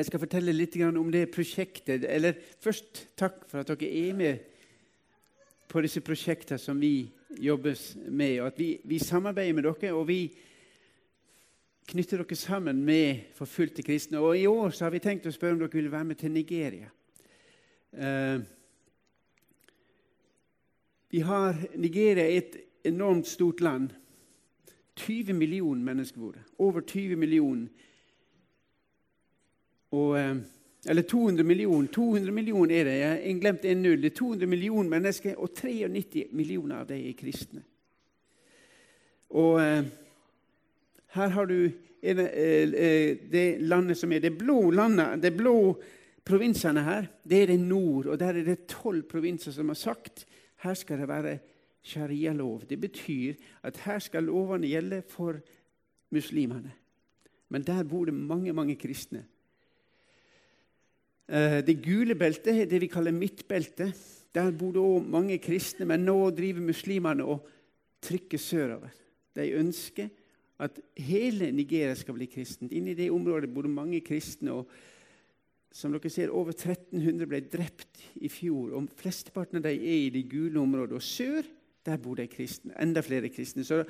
Jeg skal fortelle litt om det prosjektet. Eller først takk for at dere er med på disse prosjektene som vi jobber med. og at vi, vi samarbeider med dere, og vi knytter dere sammen med forfulgte kristne. Og I år har vi tenkt å spørre om dere vil være med til Nigeria. Uh, vi har Nigeria er et enormt stort land. 20 millioner mennesker bor Over 20 millioner. Og, uh, eller 200 millioner. 200 millioner er det. Jeg har glemt en null. Det er 200 millioner mennesker, og 93 millioner av dem er kristne. Og uh, her har du Eh, eh, det landet som er det blå landet, det blå provinsene her, det er det nord. Og der er det tolv provinser som har sagt her skal det være sharialov. Det betyr at her skal lovene gjelde for muslimene. Men der bor det mange, mange kristne. Eh, det gule beltet er det vi kaller midtbeltet. Der bor det òg mange kristne, men nå driver muslimene og trykker sørover. De ønsker at hele Nigeria skal bli kristent. Inne i det området bor det mange kristne. og som dere ser, Over 1300 ble drept i fjor. og Flesteparten av dem er i det gule området. Og sør der bor det kristne. Enda flere kristne. Så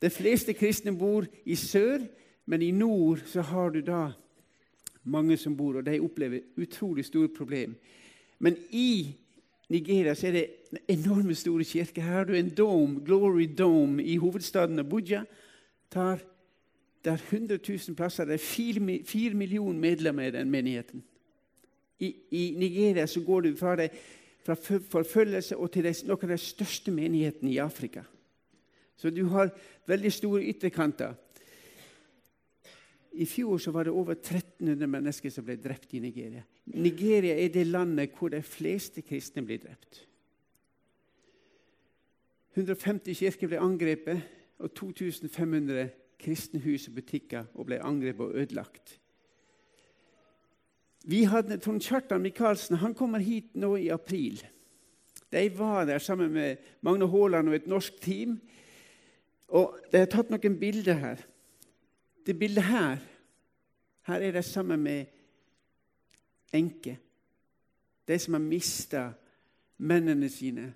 De fleste kristne bor i sør, men i nord så har du da mange som bor, og de opplever utrolig store problemer. Men i Nigeria så er det enorme store kirker. Her har du en dome, Glory Dome i hovedstaden Abuja tar det er 100 000 plasser. Det er 4, 4 millioner medlemmer i den menigheten. I, I, Nigeria så går du fra, det, fra forfølgelse og til noen av de største menighetene i Afrika. Så du har veldig store ytterkanter. I fjor så var det over 1300 mennesker som ble drept i Nigeria. Nigeria er det landet hvor de fleste kristne blir drept. 150 kirker ble angrepet og 2500 kristne hus og butikker og ble angrepet og ødelagt. Vi hadde Trond Kjartan Michaelsen han kommer hit nå i april. De var der sammen med Magne Haaland og et norsk team. Og De har tatt noen bilder her. Det bildet her her er de sammen med enker. De som har mista mennene sine.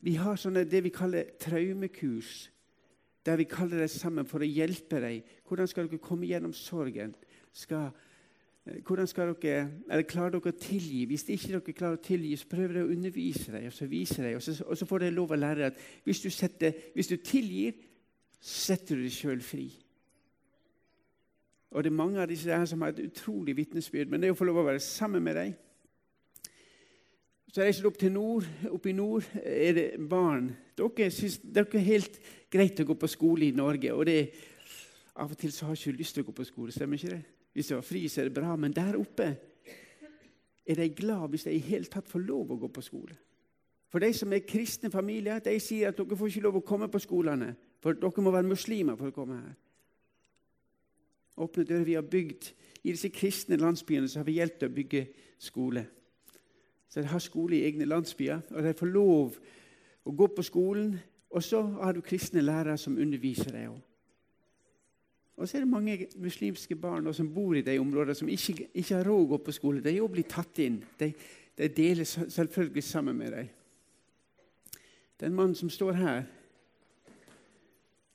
Vi har sånne, det vi kaller traumekurs der vi kaller dem sammen for å hjelpe deg. Hvordan skal dere komme gjennom sorgen? Skal, eh, hvordan skal dere, eller Klarer dere å tilgi? Hvis ikke dere klarer å tilgi, så prøver dere å undervise deg og så viser dem, og så, og så får dere lov å lære at hvis du, setter, hvis du tilgir, setter du deg sjøl fri. Og Det er mange av disse her som har et utrolig vitnesbyrd, men det er å få lov å være sammen med deg så reiser du opp til nord. Oppe i nord er det barn. Dere syns det er helt greit å gå på skole i Norge. og det, Av og til så har ikke lyst til å gå på skole. stemmer ikke det? Hvis jeg var fri, så er det bra. Men der oppe er de glad hvis de i hele tatt får lov å gå på skole. For de som er kristne familier, de sier at dere får ikke lov å komme på skolene. For dere må være muslimer for å komme her. Åpne dører vi har bygd I disse kristne landsbyene så har vi hjulpet å bygge skole. Så de har skole i egne landsbyer, og de får lov å gå på skolen. Og så har du kristne lærere som underviser deg òg. Og så er det mange muslimske barn som bor i de områdene som ikke, ikke har råd å gå på skole. De òg blir tatt inn. De, de, deler selvfølgelig sammen med dem. Den mannen som står her,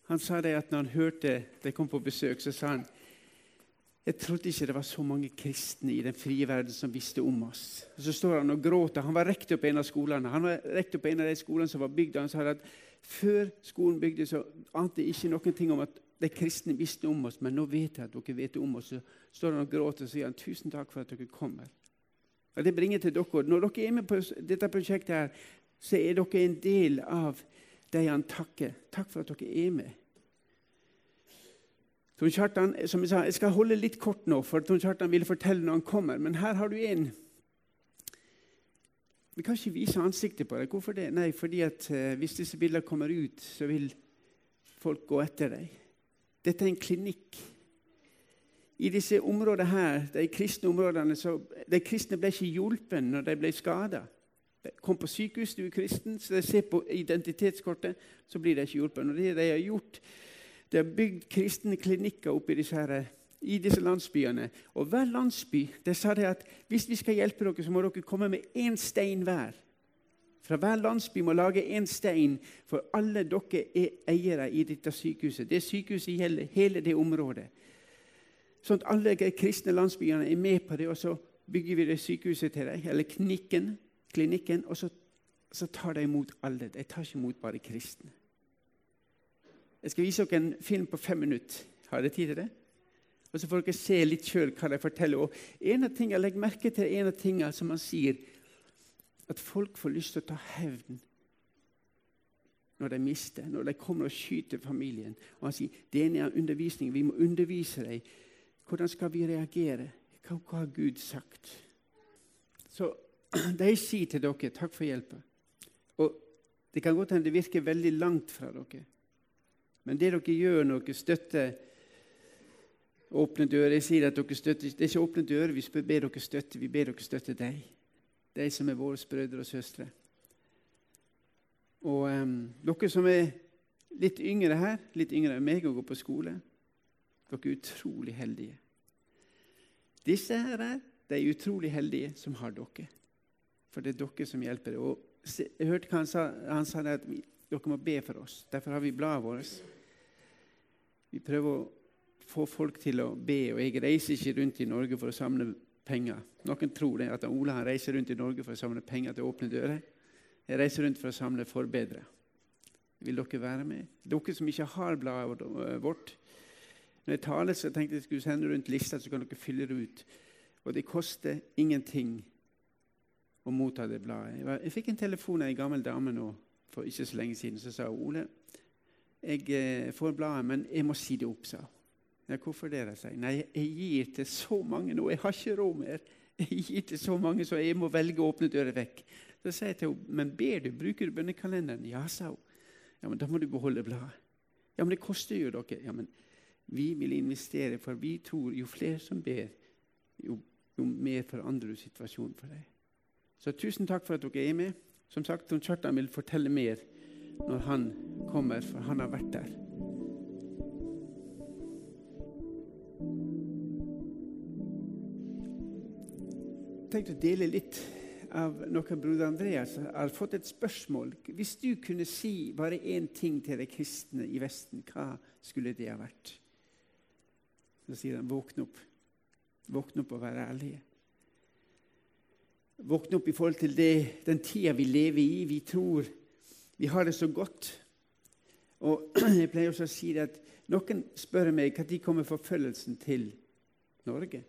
han sa det at når han hørte de kom på besøk, så sa han jeg trodde ikke det var så mange kristne i den frie verden som visste om oss. Og Så står han og gråter. Han var rektor på en av skolene. Han var rektor på en av de skolene som var bygd. Han sa at før skolen bygde, så ante jeg ikke noen ting om at de kristne visste om oss, men nå vet jeg at dere vet om oss. Så står han og gråter og sier han, tusen takk for at dere kommer. Og det bringer til dere. Når dere er med på dette prosjektet, her, så er dere en del av de han takker. Takk for at dere er med. Trond Kjartan, som Jeg sa, jeg skal holde litt kort nå, for Tom Kjartan vil fortelle når han kommer. Men her har du en Vi kan ikke vise ansiktet på deg. Hvorfor det? Nei, fordi at uh, Hvis disse bildene kommer ut, så vil folk gå etter deg. Dette er en klinikk. I disse områdene her, de kristne områdene, så De kristne ble ikke hjulpet når de ble skada. Kom på sykehus, du er kristen, så de ser på identitetskortet, så blir de ikke hjulpet. Og det de har gjort, det er bygd kristne klinikker oppi disse her i disse landsbyene. Og hver landsby det sa det at hvis vi skal hjelpe dere, så må dere komme med én stein hver. Fra hver landsby må lage én stein, for alle dere er eiere i dette sykehuset. Det sykehuset gjelder hele det området. Sånn at alle de kristne landsbyene er med på det, og så bygger vi det sykehuset til dem, eller klinikken, klinikken og så, så tar de imot alle. De tar ikke imot bare kristne. Jeg skal vise dere en film på fem minutter. Har dere tid til det? Og Så får dere se litt sjøl hva de forteller. Og en av tingene, Legg merke til en av tingene som han sier, at folk får lyst til å ta hevn når de mister, når de kommer og skyter familien. Og Han sier det er undervisning. Vi må undervise dem. Hvordan skal vi reagere? Hva, hva har Gud sagt? Så de sier til dere takk for hjelpa. Og det kan godt hende det virker veldig langt fra dere. Men det dere gjør når dere støtter åpne dører Jeg sier at dere støtter, Det er ikke åpne dører vi ber dere støtte, vi ber dere støtte deg. De som er våre brødre og søstre. Og um, dere som er litt yngre her, litt yngre enn meg og går på skole, dere er utrolig heldige. Disse her er de utrolig heldige som har dere. For det er dere som hjelper. Og jeg hørte hva han sa. Han sa at dere må be for oss. Derfor har vi bladet vårt. Vi prøver å få folk til å be, og jeg reiser ikke rundt i Norge for å samle penger. Noen tror det, at Ola reiser rundt i Norge for å samle penger til åpne dører. Jeg reiser rundt for å samle forbedre. Vil dere være med? Dere som ikke har bladet vårt. Når jeg taler, så tenkte jeg skulle sende rundt lista, så kan dere fylle det ut. Og det koster ingenting å motta det bladet. Jeg fikk en telefon av ei gammel dame nå for ikke så lenge siden som sa Ole, jeg eh, får bladet, men jeg må si det opp, sa hun. Ja, hvorfor det? Jeg sier. Nei, jeg gir til så mange nå. Jeg har ikke råd mer. Jeg gir til så mange, så jeg må velge å åpne døra vekk. Så sier jeg til henne, men ber du? Bruker du bønnekalenderen? Ja, sa hun. Ja, men da må du beholde bladet. Ja, men det koster jo dere. Ja, men vi vil investere, for vi tror jo flere som ber, jo, jo mer forandrer du situasjonen for deg. Så tusen takk for at dere er med. Som sagt, Kjartan vil fortelle mer når han kommer, for han har vært der. Jeg tenkte å dele litt av noe broder Andreas har fått et spørsmål. Hvis du kunne si bare én ting til de kristne i Vesten, hva skulle det ha vært? Så sier han, våkne opp. Våkne opp og være ærlige. Våkne opp i forhold til det, den tida vi lever i. Vi tror vi har det så godt. Og Jeg pleier også å si det at noen spør meg når kommer forfølgelsen til Norge.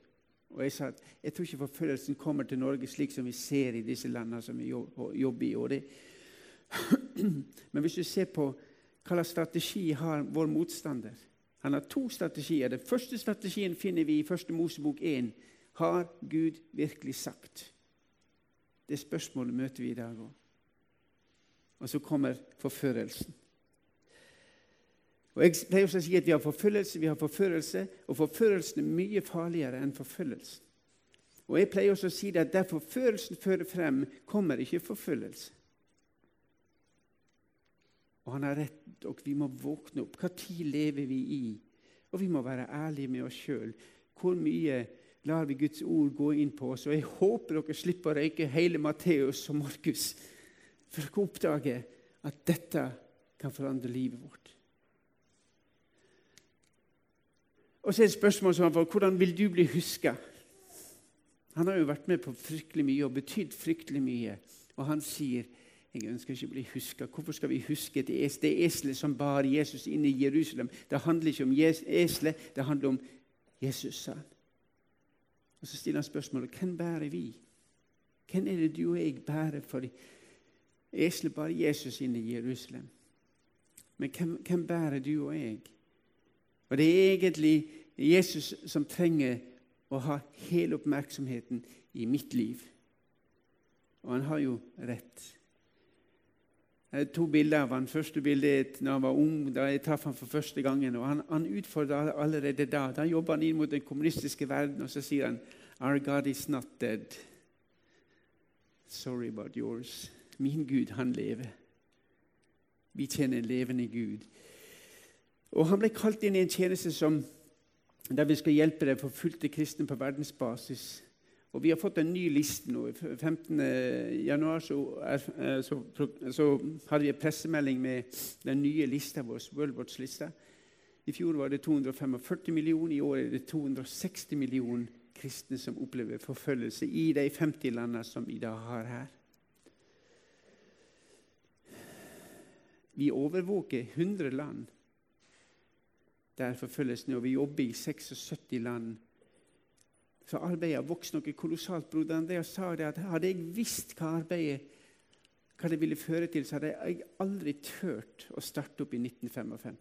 Og jeg sa at jeg tror ikke forfølgelsen kommer til Norge slik som vi ser i disse landene som vi jobber i. Og det. Men hvis du ser på hva slags strategi har vår motstander Han har to strategier. Den første strategien finner vi i Første Mosebok 1. Har Gud virkelig sagt? Det spørsmålet møter vi i dag òg. Og så kommer forførelsen. Og Jeg pleier også å si at vi har forfølgelse, vi har forførelse, og forførelsen er mye farligere enn forfølgelsen. Og Jeg pleier også å si at der forførelsen fører frem, kommer ikke forfølgelse. Og han har rett, og vi må våkne opp. Hva tid lever vi i? Og vi må være ærlige med oss sjøl. Hvor mye lar vi Guds ord gå inn på oss? Og jeg håper dere slipper å røyke hele Matteus og Markus for dere oppdager at dette kan forandre livet vårt. Og så er det et spørsmål som han får, hvordan vil du bli huska? Han har jo vært med på fryktelig mye og betydd fryktelig mye. Og han sier jeg ønsker ikke å bli huska. Hvorfor skal vi huske det eselet som bar Jesus inn i Jerusalem? Det handler ikke om eselet, det handler om Jesus, sa han. Og Så stiller han spørsmålet hvem bærer vi? Hvem er det du og jeg bærer for Eselet bare Jesus inn i Jerusalem. Men hvem, hvem bærer du og jeg? Og det er egentlig Jesus som trenger å ha hele oppmerksomheten i mitt liv. Og han har jo rett. Jeg har to bilder av han. Første bildet er da han var ung, da jeg traff han for første gangen. og Han, han utfordra allerede da. Da jobba han inn mot den kommunistiske verden, og så sier han Our God is not dead. Sorry about yours. Min Gud, han lever. Vi tjener en levende Gud. Og Han ble kalt inn i en tjeneste som der vi skal hjelpe de forfulgte kristne på verdensbasis. Og Vi har fått en ny liste nå. 15. januar så, er, så, så hadde vi en pressemelding med den nye lista vår, Worldwatch-lista. I fjor var det 245 millioner, i år er det 260 millioner kristne som opplever forfølgelse i de 50 landene som vi da har her. Vi overvåker 100 land der forfølgelsen og vi jobber i 76 land. Så arbeidet har vokst noe kolossalt. Broder Andreas sa det at hadde jeg visst hva arbeidet hva det ville føre til, så hadde jeg aldri turt å starte opp i 1955.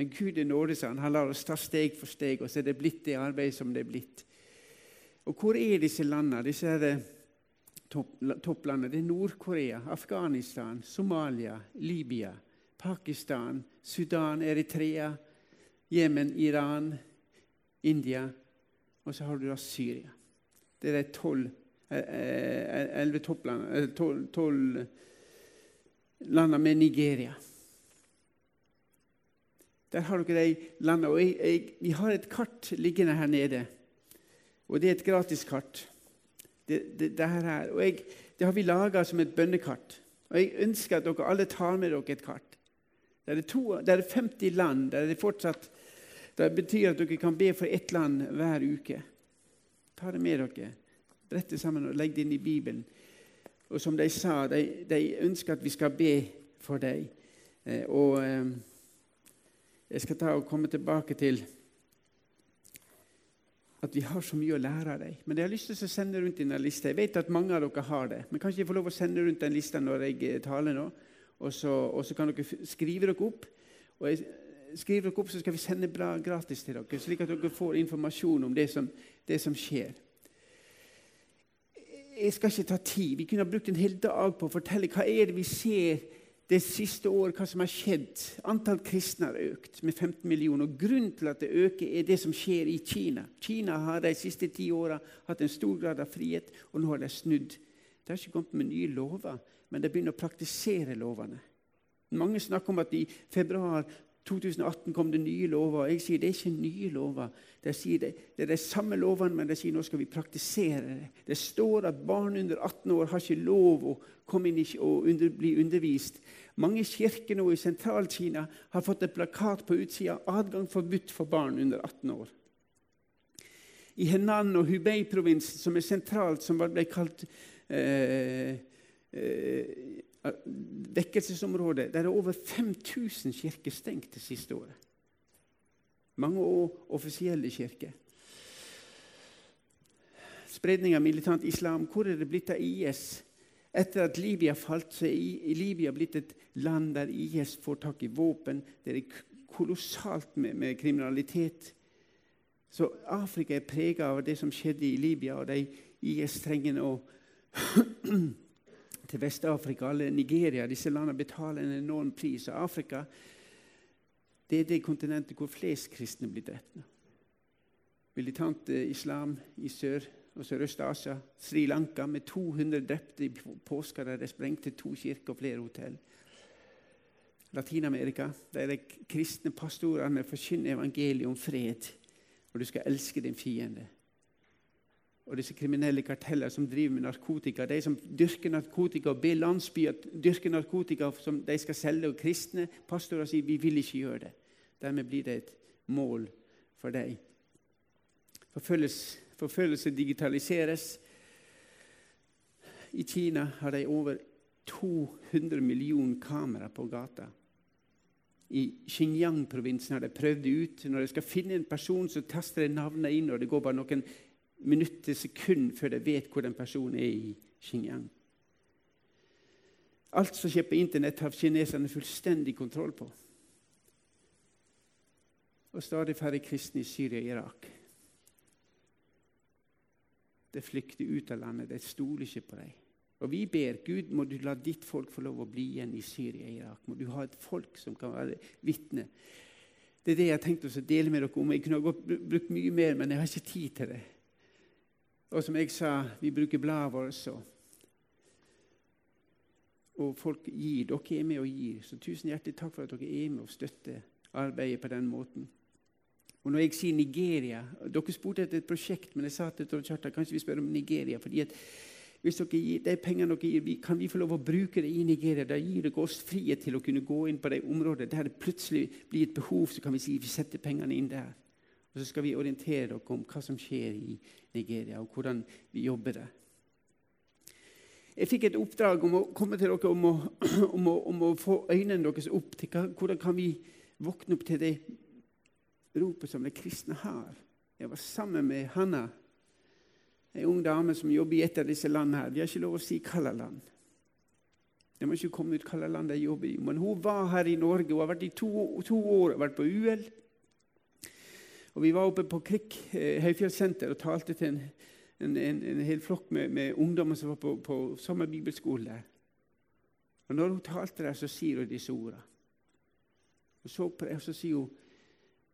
Men Gud er nåde, sa han. Han lar oss ta steg for steg, og så er det blitt det arbeidet som det er blitt. Og hvor er disse landene? Disse er topplandene. Det er Nord-Korea, Afghanistan, Somalia, Libya, Pakistan, Sudan, Eritrea, Jemen, Iran, India. Og så har du da Syria. Det er de tolv eh, eh, elleve eh, Tolv landene med Nigeria. Der har dere de landene. Og jeg, jeg, vi har et kart liggende her nede. Og det er et gratiskart. Det, det, det, her, og jeg, det har vi laga som et bønnekart. Og jeg ønsker at dere alle tar med dere et kart. Det er, to, er 50 land. Der Det, fortsatt, det betyr at dere kan be for ett land hver uke. Ta det med dere. Brett det sammen og legg det inn i Bibelen. Og som de sa, de, de ønsker at vi skal be for dem. Eh, og... Eh, jeg skal ta og komme tilbake til at vi har så mye å lære av deg. Men jeg har lyst til å sende rundt denne lista. Jeg vet at mange av dere har det. Men kanskje jeg får lov å sende rundt den lista når jeg eh, taler nå? Og så, og så kan dere skrive dere opp. Og jeg skriver dere opp, så skal vi sende bra gratis til dere, slik at dere får informasjon om det som, det som skjer. Jeg skal ikke ta tid. Vi kunne ha brukt en hel dag på å fortelle hva er det vi ser det siste året hva som har skjedd. Antall kristne har økt med 15 millioner. Grunnen til at det øker, er det som skjer i Kina. Kina har de siste ti åra hatt en stor grad av frihet, og nå har de snudd. De har ikke kommet med nye lover, men de begynner å praktisere lovene. Mange snakker om at i februar 2018 kom det nye lover. Jeg sier det er ikke nye lover. Det, det, det er de samme lovene, men de sier nå skal vi praktisere det. Det står at barn under 18 år har ikke lov å komme inn og under, bli undervist. Mange kirker nå i Sentral-Kina har fått en plakat på utsida 'Adgang forbudt for barn under 18 år'. I Henan og Hubei-provinsen, som er sentralt, som ble kalt eh, eh, vekkelsesområde der er over 5000 kirker stengt det siste året. Mange offisielle kirker. Spredning av militant islam. Hvor er det blitt av IS? Etter at Libya falt, så er Libya blitt et land der IS får tak i våpen. Det er kolossalt med, med kriminalitet. Så Afrika er prega av det som skjedde i Libya, og de IS-trengende nå til Vest-Afrika, alle Nigeria, disse landene betaler en enorm pris. Og Afrika det er det kontinentet hvor flest kristne blir drept. nå. Militant eh, islam i Sør- og Sørøst-Asia. Sri Lanka med 200 drepte i påska der de sprengte to kirker og flere hotell. Latin-Amerika, der de kristne pastorene forkynner evangeliet om fred, og du skal elske din fiende og disse kriminelle karteller som driver med narkotika, de som dyrker narkotika og ber landsbyer dyrke narkotika som de skal selge, og kristne pastorer sier vi vil ikke gjøre det. Dermed blir det et mål for dem. Forfølgelse, digitaliseres. I Kina har de over 200 millioner kameraer på gata. I Xinjiang-provinsen har de prøvd det ut. Når de skal finne en person, så taster de navnet inn, og det går bare noen minutt til sekund før de vet hvor den personen er i Xinjiang. Alt som skjer på Internett, har kineserne fullstendig kontroll på. Og stadig færre kristne i Syria og Irak. De flykter ut av landet. De stoler ikke på dem. Og vi ber Gud må du la ditt folk få lov å bli igjen i Syria og Irak. Må du ha et folk som kan være vitne. Det er det jeg har tenkt å dele med dere om. Jeg kunne ha brukt mye mer, men jeg har ikke tid til det. Og som jeg sa, vi bruker bladet vårt. Og, og folk gir. Dere er med og gir. Så tusen hjertelig takk for at dere er med og støtter arbeidet på den måten. Og når jeg sier Nigeria Dere spurte etter et prosjekt, men jeg sa til Trond Kjartan kanskje vi spør om Nigeria. fordi at hvis dere gir, De pengene dere gir, kan vi få lov å bruke det i Nigeria. Da gir dere oss frihet til å kunne gå inn på de områdene der det plutselig blir et behov. Så kan vi si vi setter pengene inn der. Og så skal vi orientere dere om hva som skjer i Nigeria, og hvordan vi jobber der. Jeg fikk et oppdrag om å komme til dere om å, om å, om å få øynene deres opp til hva, hvordan kan vi våkne opp til det ropet som de kristne har. Jeg var sammen med Hanna, ei ung dame som jobber i et av disse landene. her. Vi har ikke lov å si hvilket land. De må ikke komme ut hvilket land de jobber i. Men hun var her i Norge. Hun har vært i to, to år og vært på UL. Og Vi var oppe på Krikk eh, høyfjellssenter og talte til en, en, en, en hel flokk med, med, ungdommer som var på, på samme der. Og Når hun talte der, så sier hun disse ordene. Hun så på det, og så sier hun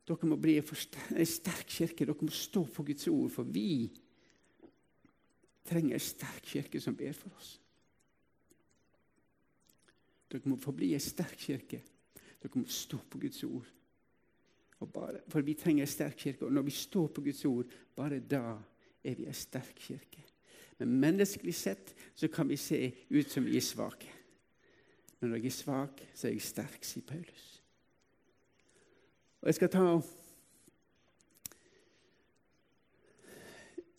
dere må bli en sterk kirke. Dere må stå på Guds ord, for vi trenger en sterk kirke som ber for oss. Dere må få bli en sterk kirke. Dere må stå på Guds ord. Bare, for vi trenger en sterk kirke. Og når vi står på Guds ord, bare da er vi en sterk kirke. Men menneskelig sett så kan vi se ut som vi er svake. Når jeg er svak, så er jeg sterk, sier Paulus. Og jeg skal ta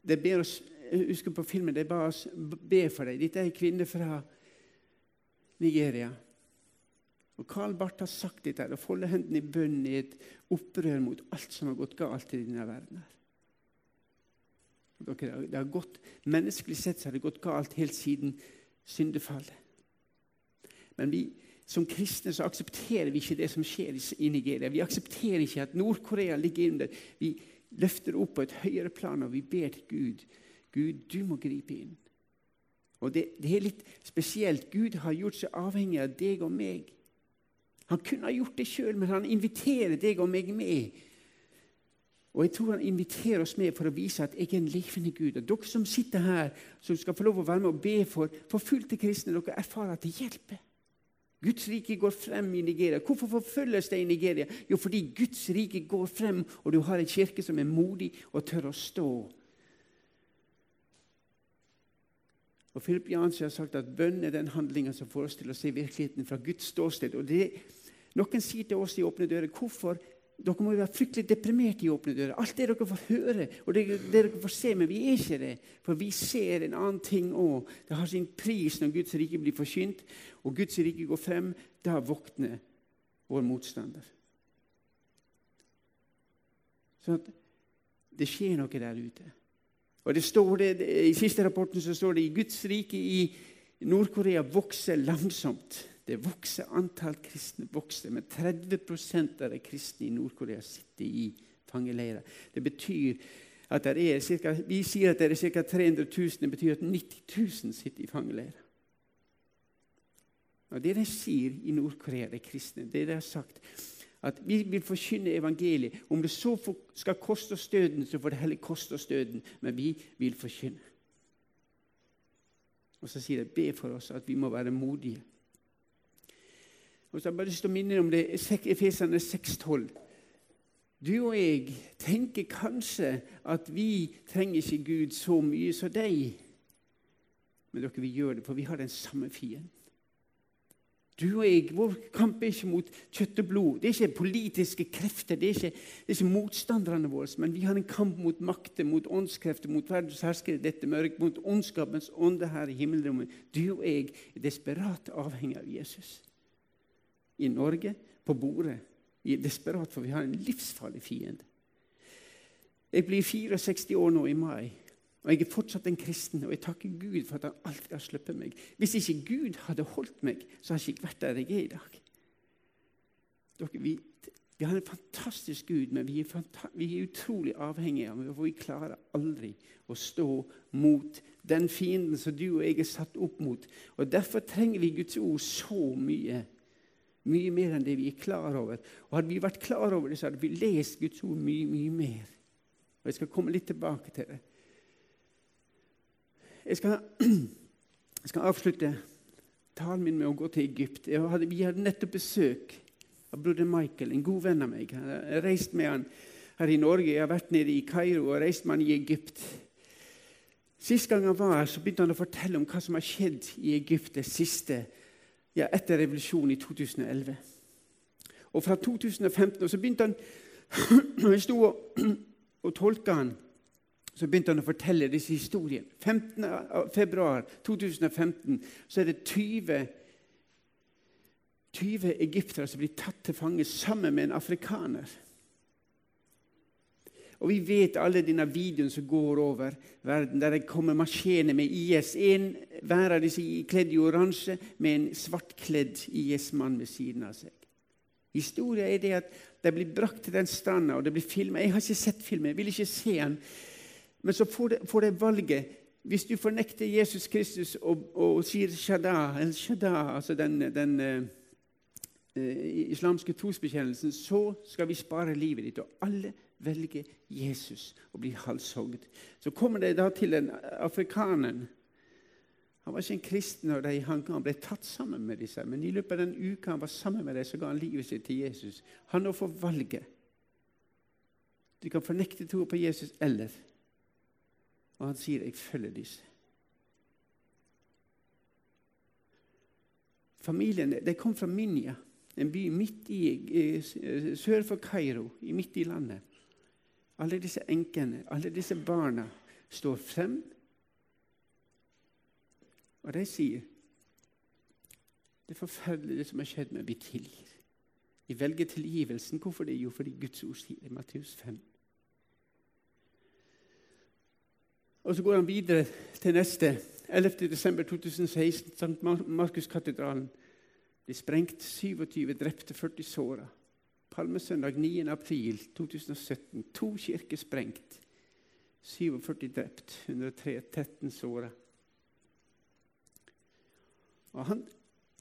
Det ber oss, Husker på filmen. De ba oss be for deg. Dette er en kvinne fra Nigeria. Og Karl Barth har sagt dette og folder hendene i bønn i et opprør mot alt som har gått galt i denne verden. her. Det har gått, Menneskelig sett så har det gått galt helt siden syndefallet. Men vi, som kristne så aksepterer vi ikke det som skjer i Nigeria. Vi aksepterer ikke at Nord-Korea ligger under. Vi løfter opp på et høyere plan og vi ber til Gud. Gud, du må gripe inn. Og det, det er litt spesielt. Gud har gjort seg avhengig av deg og meg. Han kunne ha gjort det sjøl, men han inviterer deg og meg med. Og jeg tror han inviterer oss med for å vise at jeg er en levende Gud. Og dere som sitter her, som skal få lov å være med og be for forfulgte kristne, dere erfarer at det hjelper. Guds rike går frem i Nigeria. Hvorfor forfølges det i Nigeria? Jo, fordi Guds rike går frem, og du har en kirke som er modig og tør å stå. Og Philip Jansen har sagt at bønn er den handlinga som får oss til å se virkeligheten fra Guds ståsted. Og det, Noen sier til oss i Åpne dører hvorfor dere må jo være fryktelig deprimerte i åpne dører. Alt det dere får høre, og det, det dere får se, men vi er ikke det. For vi ser en annen ting òg. Det har sin pris når Guds rike blir forkynt, og Guds rike går frem. Da våkner vår motstander. Så det skjer noe der ute. Og det står det, I siste rapporten så står det i Guds rike i Nord-Korea vokser langsomt. Det vokser Antall kristne vokser, men 30 av de kristne i Nord-Korea sitter i fangeleirer. Det betyr at det er cirka, Vi sier at det er ca. 300 000. Det betyr at 90 000 sitter i fangeleirer. Og Det de sier i Nord-Korea, de kristne, det de har sagt at vi vil forkynne evangeliet. Om det så skal koste oss døden, så får det heller koste oss døden. Men vi vil forkynne. Og så sier de be for oss at vi må være modige. Og så har jeg bare lyst til å minne om det Efesene 6,12. Du og jeg tenker kanskje at vi trenger ikke Gud så mye som deg. Men dere vil gjøre det, for vi har den samme fienden. Du og jeg, Vår kamp er ikke mot kjøtt og blod. Det er ikke politiske krefter, det er ikke, det er ikke motstanderne våre. Men vi har en kamp mot makter, mot åndskrefter, mot verdens herskere dette mørket, mot ondskapens ånde her i himmelrommet. Du og jeg er desperat avhengig av Jesus i Norge på bordet. Er desperat, for vi har en livsfarlig fiende. Jeg blir 64 år nå i mai, og jeg er fortsatt en kristen. Og jeg takker Gud for at han alltid har sluppet meg. Hvis ikke Gud hadde holdt meg, så hadde jeg ikke vært der jeg er i dag. Dere, vi, vi, har en fantastisk Gud, men vi er, vi er utrolig avhengige av ham. Vi klarer aldri å stå mot den fienden som du og jeg er satt opp mot. Og Derfor trenger vi Guds ord så mye. Mye mer enn det vi er klar over. Og Hadde vi vært klar over det, så hadde vi lest Guds ord mye, mye mer. Og Jeg skal komme litt tilbake til det. Jeg skal, jeg skal avslutte talen min med å gå til Egypt. Hadde, vi hadde nettopp besøk av broder Michael, en god venn av meg. Jeg har reist med han. her i Norge. Jeg har vært nede i Kairo og reist med han i Egypt. Sist gang han var her, så begynte han å fortelle om hva som har skjedd i Egypt det siste, ja, etter revolusjonen i 2011. Og fra 2015 og så begynte han jeg sto og, og tolka han, så begynte han å fortelle disse historiene. 15. februar 2015 så er det 20 20 egyptere som blir tatt til fange sammen med en afrikaner. Og Vi vet alle denne videoen som går over verden, der det kommer maskiner med IS. En hver av disse kledd i oransje med en svartkledd IS-mann ved siden av seg. Historia er det at de blir brakt til den stranda, og det blir filmet. Jeg har ikke sett filmen, jeg vil ikke se den. Men så får de, valget. Hvis du fornekter Jesus Kristus og, og sier Shada, eller Shada altså den, den uh, islamske trosbekjennelsen, så skal vi spare livet ditt. Og alle velger Jesus og blir halshogd. Så kommer de da til den afrikaneren han var ikke en kristen og de, han, han, ble tatt sammen med disse, men i løpet av den uka han var sammen med dem, så ga han livet sitt til Jesus. Han nå får valget. Du kan fornekte tro på Jesus eller Og han sier, 'Jeg følger disse'. Familien de kom fra Minya, en by midt i, sør for Kairo, midt i landet. Alle disse enkene, alle disse barna står frem og de sier det er forferdelig det som har skjedd, men vi tilgir. Vi velger tilgivelsen. Hvorfor det? Jo, fordi Guds ord sier det i Matteus 5. Og Så går han videre til neste. 11.12.2016, St. Markuskatedralen. Det sprengt 27 drepte, 40 såra. Palmesøndag 9.4.2017. To kirker sprengt. 47 drept, 103 13 såra. Han,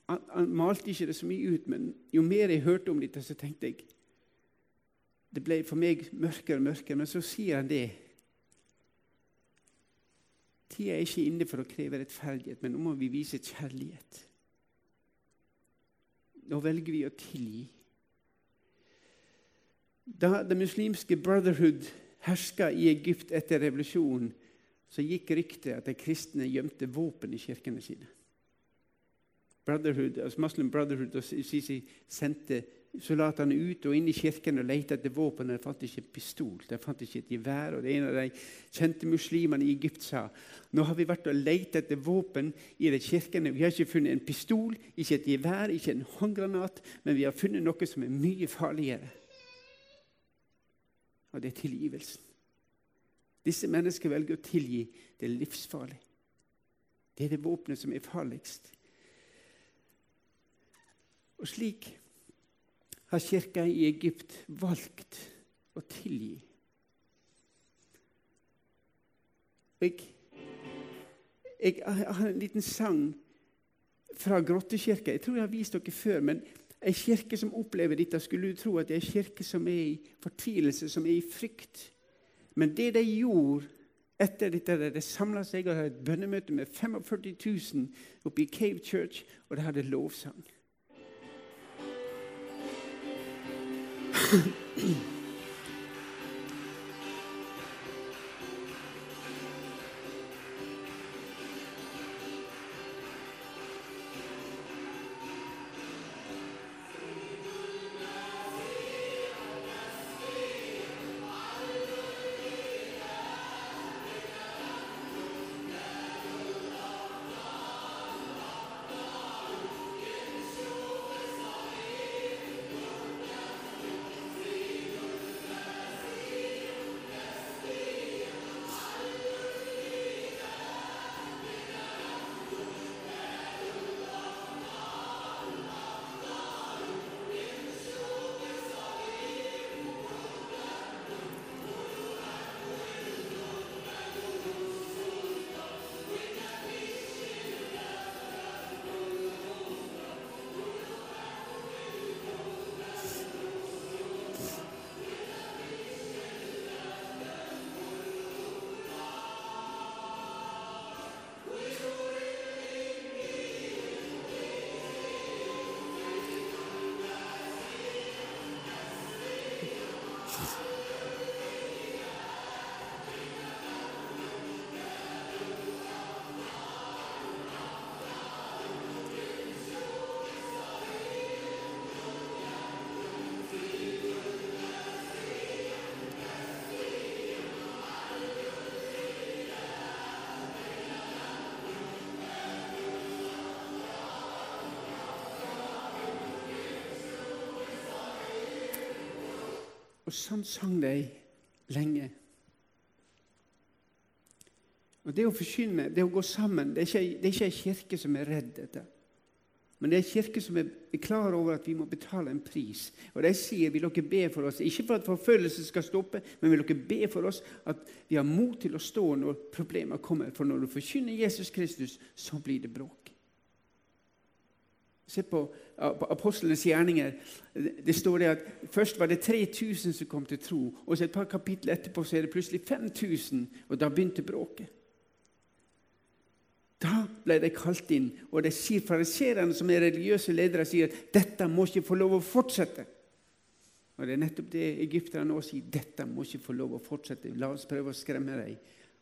han, han, malte ikke det så mye ut, men jo mer jeg hørte om dette, så tenkte jeg Det ble for meg mørkere og mørkere. Men så sier han det. Tida er ikke inne for å kreve rettferdighet, men nå må vi vise kjærlighet. Nå velger vi å tilgi. Da det muslimske Brotherhood herska i Egypt etter revolusjonen, så gikk ryktet at de kristne gjemte våpen i kirkene sine. Brotherhood, altså Muslim Brotherhood og Sisi sendte soldatene ut og inn i kirken og lette etter våpen. De fant ikke pistol, de fant ikke et gevær. og det En av de kjente muslimene i Egypt sa nå har vi vært og lett etter våpen i de kirkene. Vi har ikke funnet en pistol, ikke et gevær, ikke en håndgranat, men vi har funnet noe som er mye farligere. Og det er tilgivelsen. Disse mennesker velger å tilgi. Det er livsfarlig. Det er det våpenet som er farligst. Og slik har kirka i Egypt valgt å tilgi. Jeg, jeg, har en liten sang fra Grottekirka. Jeg tror jeg har vist dere før. men Ei kirke som opplever dette, skulle du tro at det er ei kirke som er i fortvilelse, som er i frykt. Men det de gjorde etter dette, de samla seg og hadde et bønnemøte med 45 000 oppe i Cave Church, og de hadde lovsang. Og sånn sang de lenge. Og Det å forkynne, det å gå sammen, det er ikke, det er ikke en kirke som er redd dette. Men det er en kirke som er klar over at vi må betale en pris. Og De sier vil dere be for oss, ikke for at forfølgelsen skal stoppe, men vil dere be for oss at vi har mot til å stå når problemer kommer. For når du forkynner Jesus Kristus, så blir det bråk. Se på, på apostlenes gjerninger. Det står det at Først var det 3000 som kom til tro. og så Et par kapitler etterpå så er det plutselig 5000, og da begynte bråket. Da ble de kalt inn, og de sier fariserene, som er religiøse ledere, sier at dette må ikke få lov å fortsette. Og Det er nettopp det egypterne også sier. Dette må ikke få lov å fortsette. La oss prøve å skremme dem.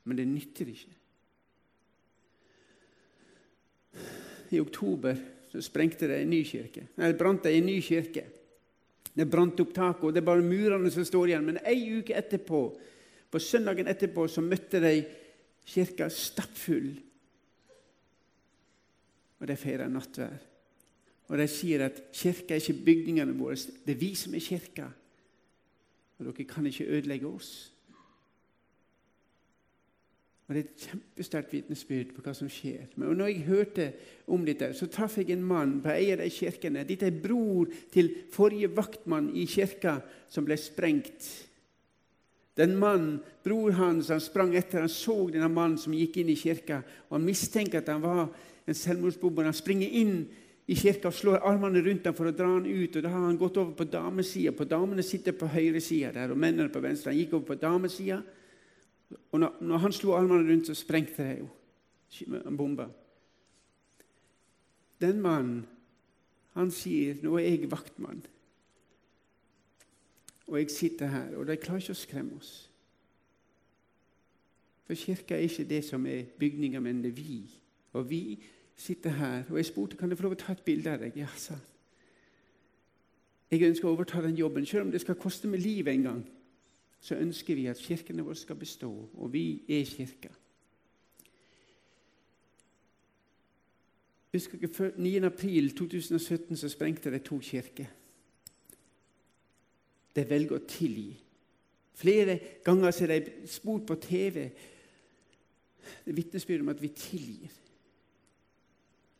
Men det nytter ikke. I oktober så sprengte de en ny kirke. Nei, det brant de en ny kirke. Det brant opp taket, og det er bare murene som står igjen. Men ei uke etterpå, på søndagen etterpå så møtte de kirka stappfull og de feirer nattvær. Og de sier at kirka er ikke bygningene våre, det er vi som er kirka. Og dere kan ikke ødelegge oss. Og Det er et kjempesterkt vitnesbyrd på hva som skjer. Men når jeg hørte om dette, så traff jeg en mann på ei av de kirkene. Dette er bror til forrige vaktmann i kirka som ble sprengt. Den mannen, Bror hans han sprang etter, han så denne mannen som gikk inn i kirka. og Han mistenker at han var en selvmordsbomber. Han springer inn i kirka og slår armene rundt ham for å dra han ut. og Da har han gått over på damesida. Damene sitter på høyresida der, og mennene på venstre. Han gikk over på damesida, og når, når, han slo armene rundt, så sprengte det jo en bombe. Den mannen, han sier 'Nå er jeg vaktmann'. Og jeg sitter her, og de klarer ikke å skremme oss. For kirka er ikke det som er bygninga, men det er vi. Og vi sitter her, og jeg spurte kan jeg få lov å ta et bilde av deg. Ja, sa Jeg ønsker å overta den jobben, selv om det skal koste meg livet en gang. Så ønsker vi at kirkene våre skal bestå, og vi er kirka. Husker ikke før 9. april 2017 så sprengte de to kirker. De velger å tilgi. Flere ganger er de spurt på TV. Det vitnesbyrd om at vi tilgir.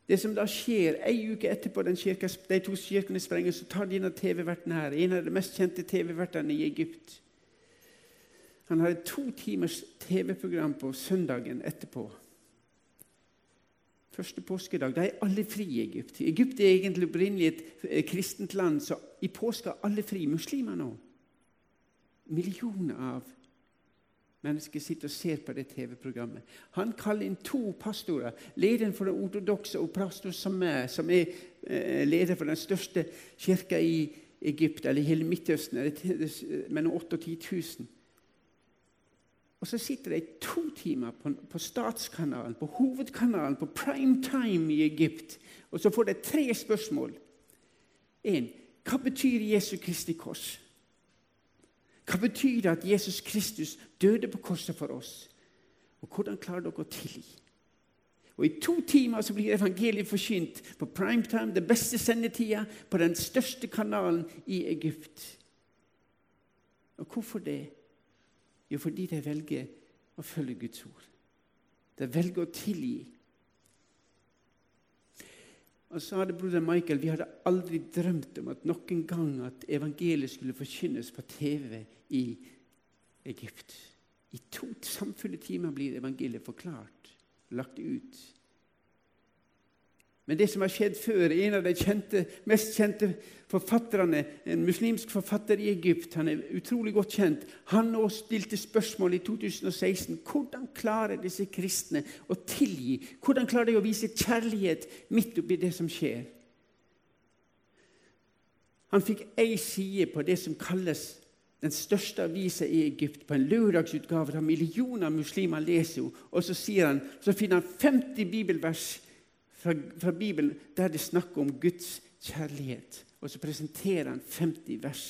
Det som da skjer Ei uke etterpå den kirka, de to kirkene sprenger, så tar de inn av TV-verten her. En av de mest kjente TV-vertene i Egypt. Han hadde to timers TV-program på søndagen etterpå. Første påskedag. Da er alle fri i Egypt. Egypt er egentlig opprinnelig et eh, kristent land, så i påska er alle fri. Muslimer nå. Millioner av Mennesker sitter og ser på det TV-programmet. Han kaller inn to pastorer. Lederen for den ortodokse og pastor er, som er eh, leder for den største kirka i Egypt, eller hele Midtøsten, mellom 8 og 10 000. Og så sitter de to timer på, på statskanalen, på hovedkanalen, på prime time i Egypt, og så får de tre spørsmål. En, hva betyr Jesu Kristi kors? Hva betyr det at Jesus Kristus døde på korset for oss? Og hvordan klarer dere å tilgi? Og I to timer så blir evangeliet forkynt på primetime, den beste sendetida, på den største kanalen i Egypt. Og hvorfor det? Jo, fordi de velger å følge Guds ord. De velger å tilgi. Og så hadde broder Michael vi hadde aldri drømt om at noen gang at evangeliet skulle forkynnes på TV i Egypt. I to samfulle timer blir evangeliet forklart, lagt ut. Men det som har skjedd før En av de kjente, mest kjente forfatterne, en muslimsk forfatter i Egypt, han er utrolig godt kjent, han nå stilte spørsmål i 2016 hvordan klarer disse kristne å tilgi. Hvordan klarer de å vise kjærlighet midt oppi det som skjer? Han fikk ei side på det som kalles den største avisa i Egypt, på en lørdagsutgave der millioner av muslimer leser henne. Og så, han, så finner han 50 bibelvers fra, fra Bibelen der det snakker om Guds kjærlighet. Og så presenterer han 50 vers.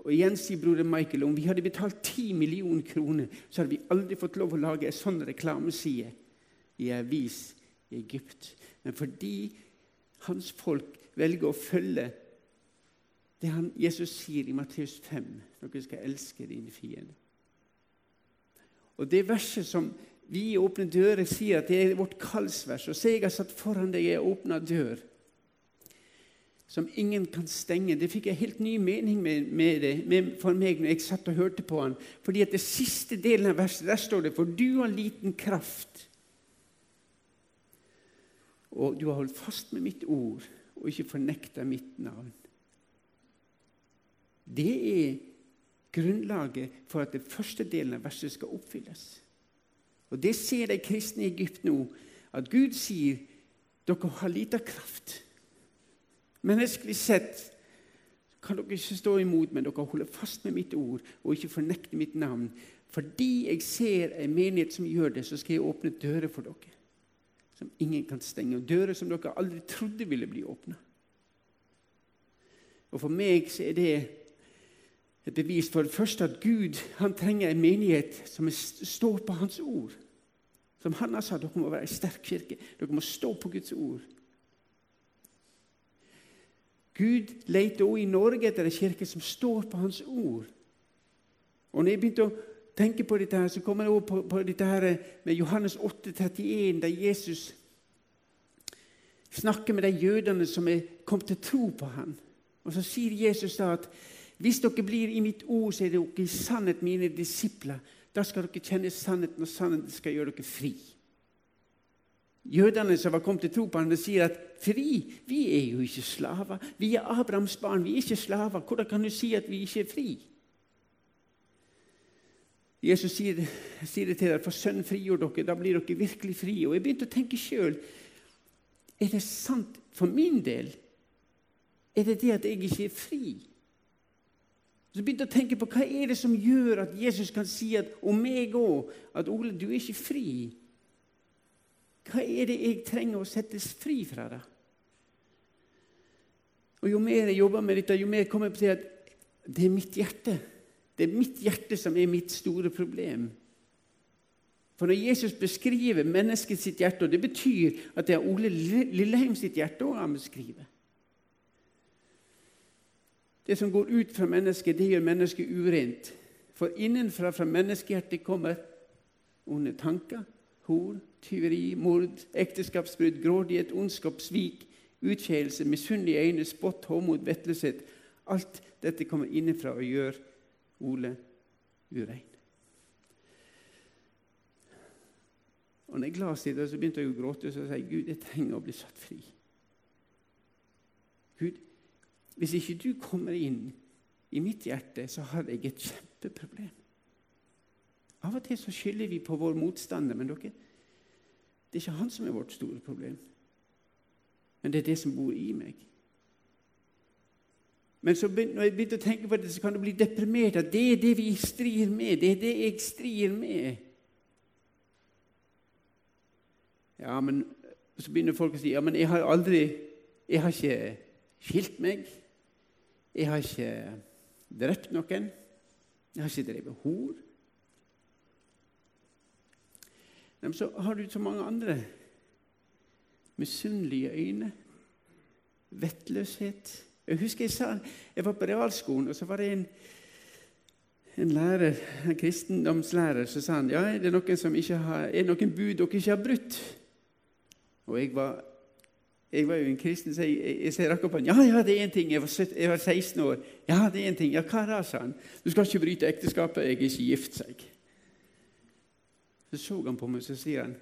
Og igjen sier broder Michael om vi hadde betalt 10 millioner kroner, så hadde vi aldri fått lov å lage en sånn reklameside i en avis i Egypt. Men fordi hans folk velger å følge det han, Jesus sier i Matteus 5, dere skal elske dine fiender. Og Det verset som vi i Åpne dører sier at det er vårt kallsvers. Og se, jeg har satt foran deg ei åpna dør som ingen kan stenge. Det fikk jeg helt ny mening med, med det med, for meg når jeg satt og hørte på han. Fordi at det siste delen av verset, der står det For du har liten kraft, og du har holdt fast med mitt ord og ikke fornekta mitt navn. Det er grunnlaget for at den første delen av verset skal oppfylles. Og Det ser de kristne i Egypt nå, at Gud sier dere har lite kraft. Menneskelig sett kan dere ikke stå imot, men dere holder fast med mitt ord og ikke fornekte mitt navn. Fordi jeg ser en menighet som gjør det, så skal jeg åpne dører for dere. Som ingen kan stenge. Og dører som dere aldri trodde ville bli åpna. Og for meg så er det et bevis for det første at Gud han trenger en menighet som står på Hans ord. Som han har sagt, dere må være en sterk kirke. Dere må stå på Guds ord. Gud leter også i Norge etter en kirke som står på Hans ord. Og når jeg begynte å tenke på dette, her, så kommer jeg også på, på dette her med Johannes 8, 31, der Jesus snakker med de jødene som er kommet til tro på ham. Og så sier Jesus da at hvis dere blir i mitt ord, så er dere i sannhet mine disipler. Da skal dere kjenne sannheten, og sannheten skal gjøre dere fri. Jødene som var kommet til tro på ham, sier at fri? Vi er jo ikke slaver. Vi er Abrahams barn, vi er ikke slaver. Hvordan kan du si at vi ikke er fri? Jesus sier, sier det til dere, for Sønnen frigjør dere, da blir dere virkelig fri. Og jeg begynte å tenke sjøl Er det sant for min del? Er det det at jeg ikke er fri? Så begynte jeg å tenke på hva er det som gjør at Jesus kan si at, om meg òg at Ole, du er ikke fri. Hva er det jeg trenger å settes fri fra? det? Og Jo mer jeg jobber med dette, jo mer kommer jeg på til at det er mitt hjerte. Det er mitt hjerte som er mitt store problem. For når Jesus beskriver menneskets hjerte, og det betyr at det er Ole Lilleheim sitt hjerte òg han beskriver Det som går ut fra mennesket, det gjør mennesket urent. For innenfra fra menneskehjertet kommer onde tanker, hor, tyveri, mord, ekteskapsbrudd, grådighet, ondskap, svik, utskeielse, misunnelige øyne, spott, håmod, vettløshet. Alt dette kommer innenfra og gjør Ole urein. Og når jeg leste det, så begynte jeg å gråte og så sa jeg, Gud, jeg trenger å bli satt fri. Gud, hvis ikke du kommer inn i mitt hjerte, så har jeg et kjempeproblem. Av og til så skylder vi på vår motstander, men dere, det er ikke han som er vårt store problem. Men det er det som bor i meg. Men så når jeg begynte å tenke på det, så kan du bli deprimert. At det er det vi strir med. Det er det jeg strir med. Ja, men Så begynner folk å si ja, men jeg har aldri Jeg har ikke skilt meg. Jeg har ikke drept noen. Jeg har ikke drevet hor. Men så har du så mange andre. Misunnelige øyne. Vettløshet. Jeg husker jeg, sa, jeg var på realskolen, og så var det en, en lærer, en kristendomslærer som sa han, ja, er det noen som har, er noen bud dere ikke har brutt. Og jeg var, jeg var jo en kristen, så jeg, jeg, jeg rakk opp hånden. Ja, ja, det er en ting. Jeg var, 17, jeg var, 16 år. Ja, det er en ting. Ja, hva da, sa han. Du skal ikke bryte ekteskapet. Jeg er ikke gift, sa jeg. Så så han på meg så sier han,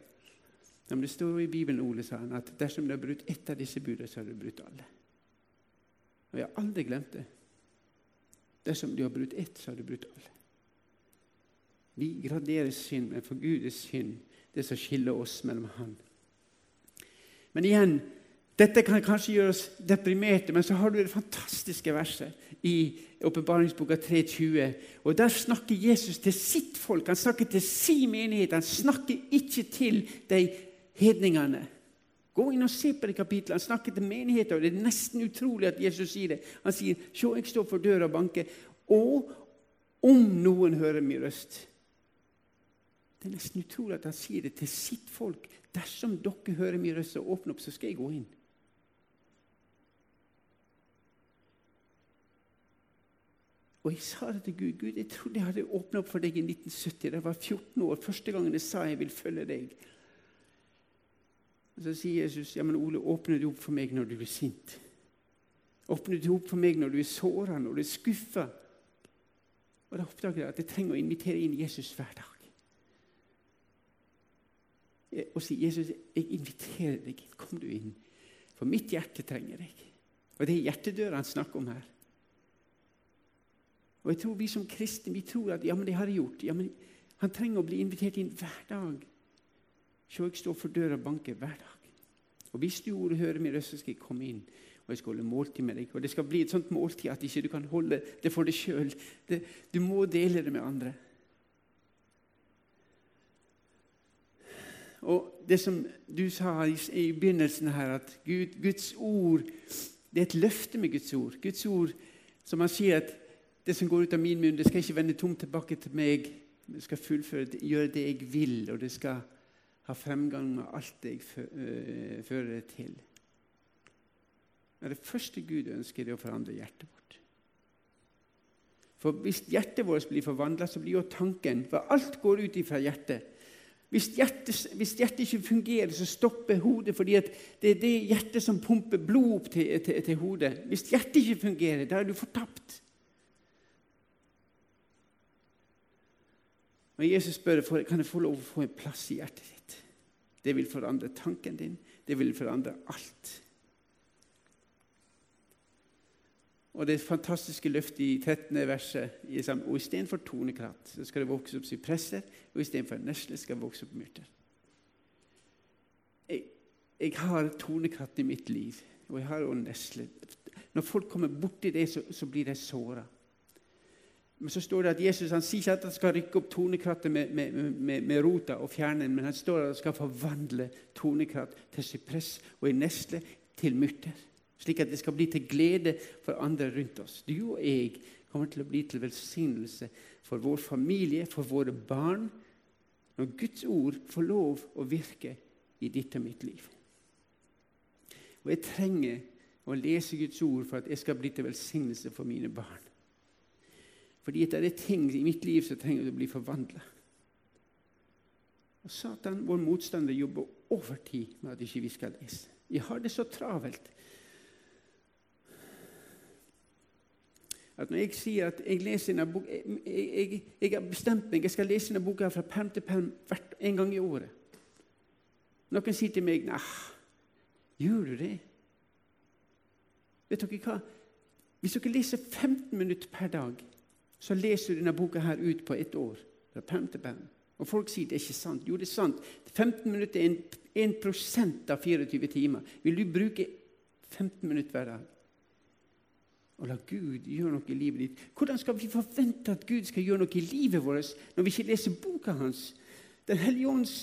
men Det står i Bibelen Ole, sa han, at dersom du har brutt ett av disse budene, så har du brutt alle. Og jeg har aldri glemt det. Dersom du har brutt ett, så har du brutt alle. Vi graderer synd, men for Gud er synd det som skiller oss mellom Han. Men igjen, dette kan kanskje gjøre oss deprimerte, men så har du det fantastiske verset i Åpenbaringsboka 3.20. Og Der snakker Jesus til sitt folk. Han snakker til sin menighet. Han snakker ikke til de hedningene. Gå inn og se på det kapitlet. Han snakker til menigheten, og det er nesten utrolig at Jesus sier det. Han sier, 'Se, jeg står for døra og banker.' Og om noen hører min røst Det er nesten utrolig at han sier det til sitt folk. 'Dersom dere hører min røst og åpner opp, så skal jeg gå inn.' Og jeg sa det til Gud. Gud, jeg trodde jeg hadde åpna opp for deg i 1970. Da jeg var 14 år. Første gangen jeg sa jeg vil følge deg. Og Så sier Jesus, ja, men Ole, åpner du opp for meg når du er sint? Åpner du opp for meg når du er såra, når du er skuffa? Og da oppdager jeg at jeg trenger å invitere inn Jesus hver dag. Og si, 'Jesus, jeg inviterer deg. Kom du inn.' For mitt hjerte trenger deg. Og det er hjertedøra han snakker om her. Og jeg tror Vi som kristne vi tror at ja, men det har jeg gjort. Ja, men Han trenger å bli invitert inn hver dag. Se, jeg står for døra og banker hver dag. Og Hvis du gjorde høre min røst, skal jeg komme inn og jeg skal holde måltid med deg. Og Det skal bli et sånt måltid at ikke du kan holde det for deg sjøl. Du må dele det med andre. Og Det som du sa i, i begynnelsen her, at Gud, Guds ord Det er et løfte med Guds ord. Guds ord, som han sier at det som går ut av min munn, det skal ikke vende tomt tilbake til meg. Det skal fullføre, gjøre det jeg vil, og det skal ha fremgang med alt det jeg øh, fører det til. Men det første Gud ønsker, er å forandre hjertet vårt. For hvis hjertet vårt blir forvandla, så blir jo tanken For alt går ut ifra hjertet. Hvis hjertet, hvis hjertet, ikke fungerer, så stopper hodet, fordi det er det hjertet som pumper blod opp til, til, til hodet. Hvis hjertet ikke fungerer, da er du fortapt. Og Jesus spør kan jeg få lov å få en plass i hjertet ditt. Det vil forandre tanken din. Det vil forandre alt. Og det fantastiske løftet i 13. verset og istedenfor tornekratt så skal det vokse opp sypresser, og istedenfor nesle skal det vokse opp myrter. Jeg, jeg har tornekratt i mitt liv, og jeg har også nesle. Når folk kommer borti det, så, så blir de såra. Men så står det at Jesus han sier ikke at han skal rykke opp tornekrattet med, med, med, med, rota og fjerne den, men han står at han skal forvandle tornekratt til sypress og i nesle til myrter. Slik at det skal bli til glede for andre rundt oss. Du og jeg kommer til å bli til velsignelse for vår familie, for våre barn, når Guds ord får lov å virke i ditt og mitt liv. Og jeg trenger å lese Guds ord for at jeg skal bli til velsignelse for mine barn. Fordi det er ting i mitt liv som trenger å bli forvandla. Og Satan, vår motstander, jobber overtid med at ikke vi skal lese. Vi har det så travelt at når jeg sier at jeg bok, jeg, jeg, jeg, har bestemt meg, jeg skal lese denne boka fra perm til perm en gang i året. Noen sier til meg Nei, gjør du det? Vet dere hva? Hvis dere leser 15 minutter per dag så leser du denne boka her ut på ett år. fra perm til perm. Og folk sier det er ikke sant. Jo, det er sant. 15 minutter er 1 av 24 timer. Vil du bruke 15 minutter hver dag? Og la Gud gjøre noe i livet ditt. Hvordan skal vi forvente at Gud skal gjøre noe i livet vårt når vi ikke leser boka hans? Den hellige ånds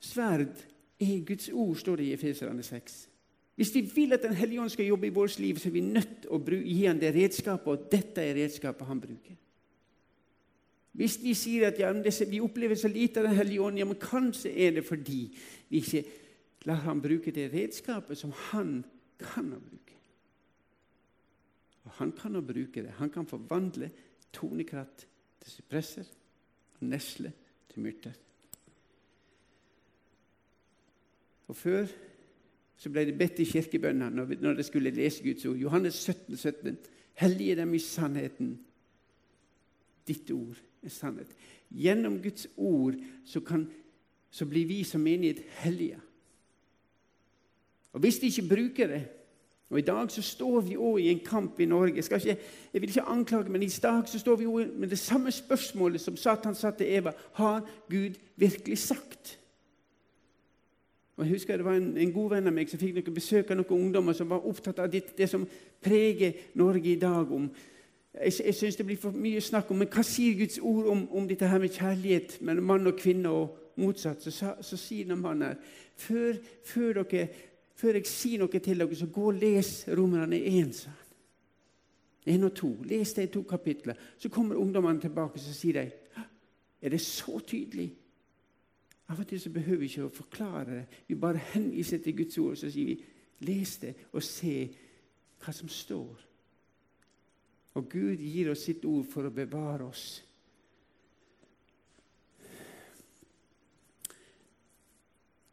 sverd er Guds ord, står det i Efeserane 6. Hvis vi vil at Den hellige ånd skal jobbe i vårt liv, så er vi nødt til å gi ham det redskapet, og dette er redskapet han bruker. Hvis vi sier at ja, vi opplever så lite av Den hellige ånd, ja, men kanskje er det fordi vi ikke lar ham bruke det redskapet som han kan å bruke. Og han kan å bruke det. Han kan forvandle tonekratt til suppresser og nesle til myrter. Og før så ble det bedt i kirkebønna når de skulle lese Guds ord. Johannes 17, 17. Hellige dem i sannheten. Ditt ord er sannhet. Gjennom Guds ord så, kan, så blir vi som menighet hellige. Og Hvis de ikke bruker det og I dag så står vi òg i en kamp i Norge. Jeg, ikke, jeg, vil ikke anklage, men i dag så står vi også med det samme spørsmålet som Satan sa til Eva. Har Gud virkelig sagt? Og jeg husker Det var en, en god venn av meg som fikk noen besøk av noen ungdommer som var opptatt av det, det som preger Norge i dag. om jeg, jeg syns det blir for mye snakk om men hva sier Guds ord om, om dette her med kjærlighet mellom mann og kvinne, og motsatt. Så, så, så sier mannen her før, før, dere, før, jeg sier noe til dere, så gå og les Romerne 1, sa han. 1 og 2. Les de to kapitlene. Så kommer ungdommene tilbake så sier de, er det så tydelig. Av og til så behøver vi ikke å forklare det. Vi bare henviser til Guds ord, så sier vi les det og se hva som står. Og Gud gir oss sitt ord for å bevare oss.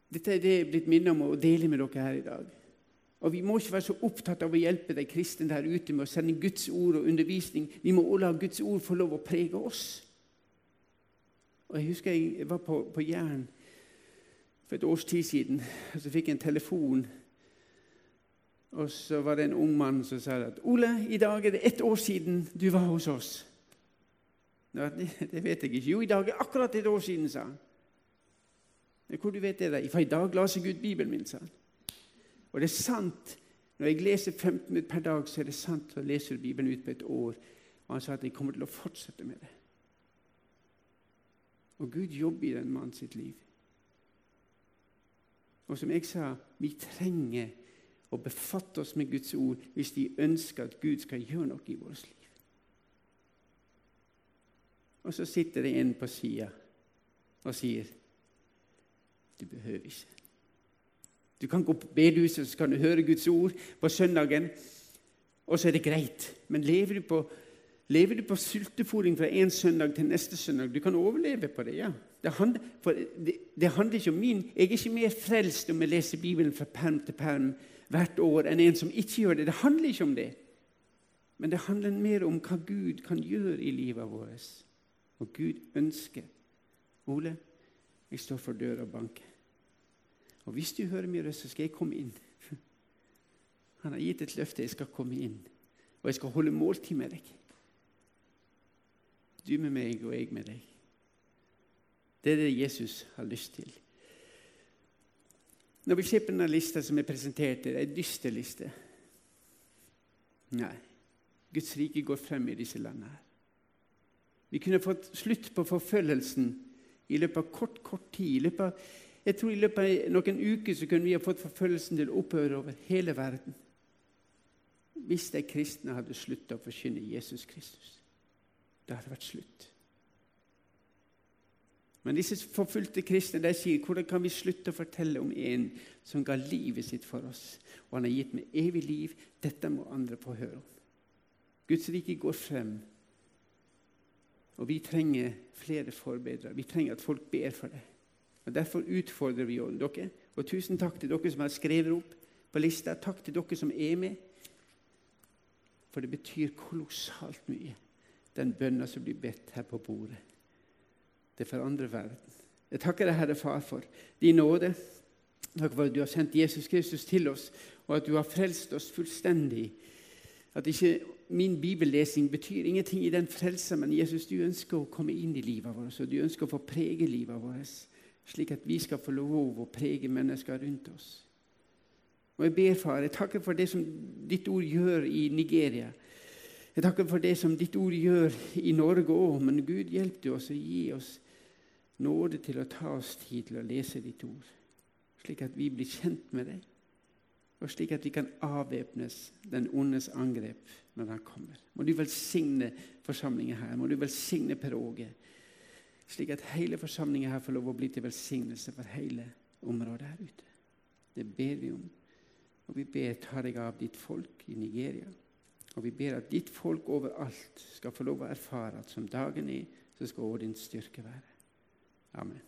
Dette er det jeg er blitt minnet om å dele med dere her i dag. Og Vi må ikke være så opptatt av å hjelpe de kristne der ute med å sende Guds ord og undervisning. Vi må også la Guds ord få lov å prege oss. Og Jeg husker jeg var på, på Jæren for et års tid siden. og Så fikk jeg en telefon. Og så var det en ung mann som sa at 'Ole, i dag er det ett år siden du var hos oss.' Nå, det, det vet jeg ikke. Jo, i dag er akkurat et år siden, sa han. Hvor du vet det? For i dag leser Gud Bibelen min, sa han. Og det er sant. Når jeg leser 15 minutter per dag, så er det sant å leser Bibelen ut på et år. Og han sa at jeg kommer til å fortsette med det. Og Gud jobber i den mannen sitt liv. Og som jeg sa, vi trenger å befatte oss med Guds ord hvis de ønsker at Gud skal gjøre noe i vårt liv. Og så sitter det en på sida og sier du behøver ikke. Du kan gå på bedehuset så kan du høre Guds ord på søndagen, og så er det greit. Men lever du på, lever du på sultefòring fra en søndag til neste søndag Du kan overleve på det, ja. Det handler, det, det handler ikke om min Jeg er ikke mer frelst om jeg leser Bibelen fra perm til perm hvert år enn en som ikke gjør det. Det handler ikke om det. Men det handler mer om hva Gud kan gjøre i livet vårt. Og Gud ønsker. Ole, jeg står for døra og banker. Og hvis du hører min røst, så skal jeg komme inn. Han har gitt et løfte. Jeg skal komme inn. Og jeg skal holde måltid med deg. Du med meg, og jeg med deg. Det er det Jesus har lyst til. Når vi ser på denne lista som er presentert, det er en dyster liste. Nei, Guds rike går frem i disse landene. her. Vi kunne fått slutt på forfølgelsen i løpet av kort, kort tid. Av, jeg tror I løpet av noen uker så kunne vi ha fått forfølgelsen til å opphøre over hele verden. Hvis de kristne hadde slutta å forkynne Jesus Kristus. Det hadde vært slutt. Men disse forfulgte kristne de sier hvordan kan vi slutte å fortelle om en som ga livet sitt for oss, og han har gitt meg evig liv. Dette må andre få høre om. Guds rike går frem, og vi trenger flere forbedrere. Vi trenger at folk ber for det. Og Derfor utfordrer vi dere. Og tusen takk til dere som har skrevet opp på lista. Takk til dere som er med. For det betyr kolossalt mye, den bønna som blir bedt her på bordet. Det forandrer verden. Jeg takker deg, Herre Far, for din nåde. Takk for at du har sendt Jesus Kristus til oss, og at du har frelst oss fullstendig. At ikke min bibellesing betyr ingenting i den frelsa, men Jesus, du ønsker å komme inn i livet vårt, og du ønsker å få prege livet vårt, slik at vi skal få lov å prege mennesker rundt oss. Og Jeg ber, far, jeg takker for det som ditt ord gjør i Nigeria. Jeg takker for det som ditt ord gjør i Norge òg, men Gud hjelp du oss og gi oss nåde til å ta oss tid til å lese ditt ord, slik at vi blir kjent med deg, og slik at vi kan avvæpnes den ondes angrep når han kommer. Må du velsigne forsamlingen her. Må du velsigne Per Åge, slik at hele forsamlingen her får lov å bli til velsignelse for hele området her ute. Det ber vi om. Og vi ber ta deg av ditt folk i Nigeria. Og vi ber at ditt folk overalt skal få lov å erfare at som dagen er, så skal også din styrke være. Amen.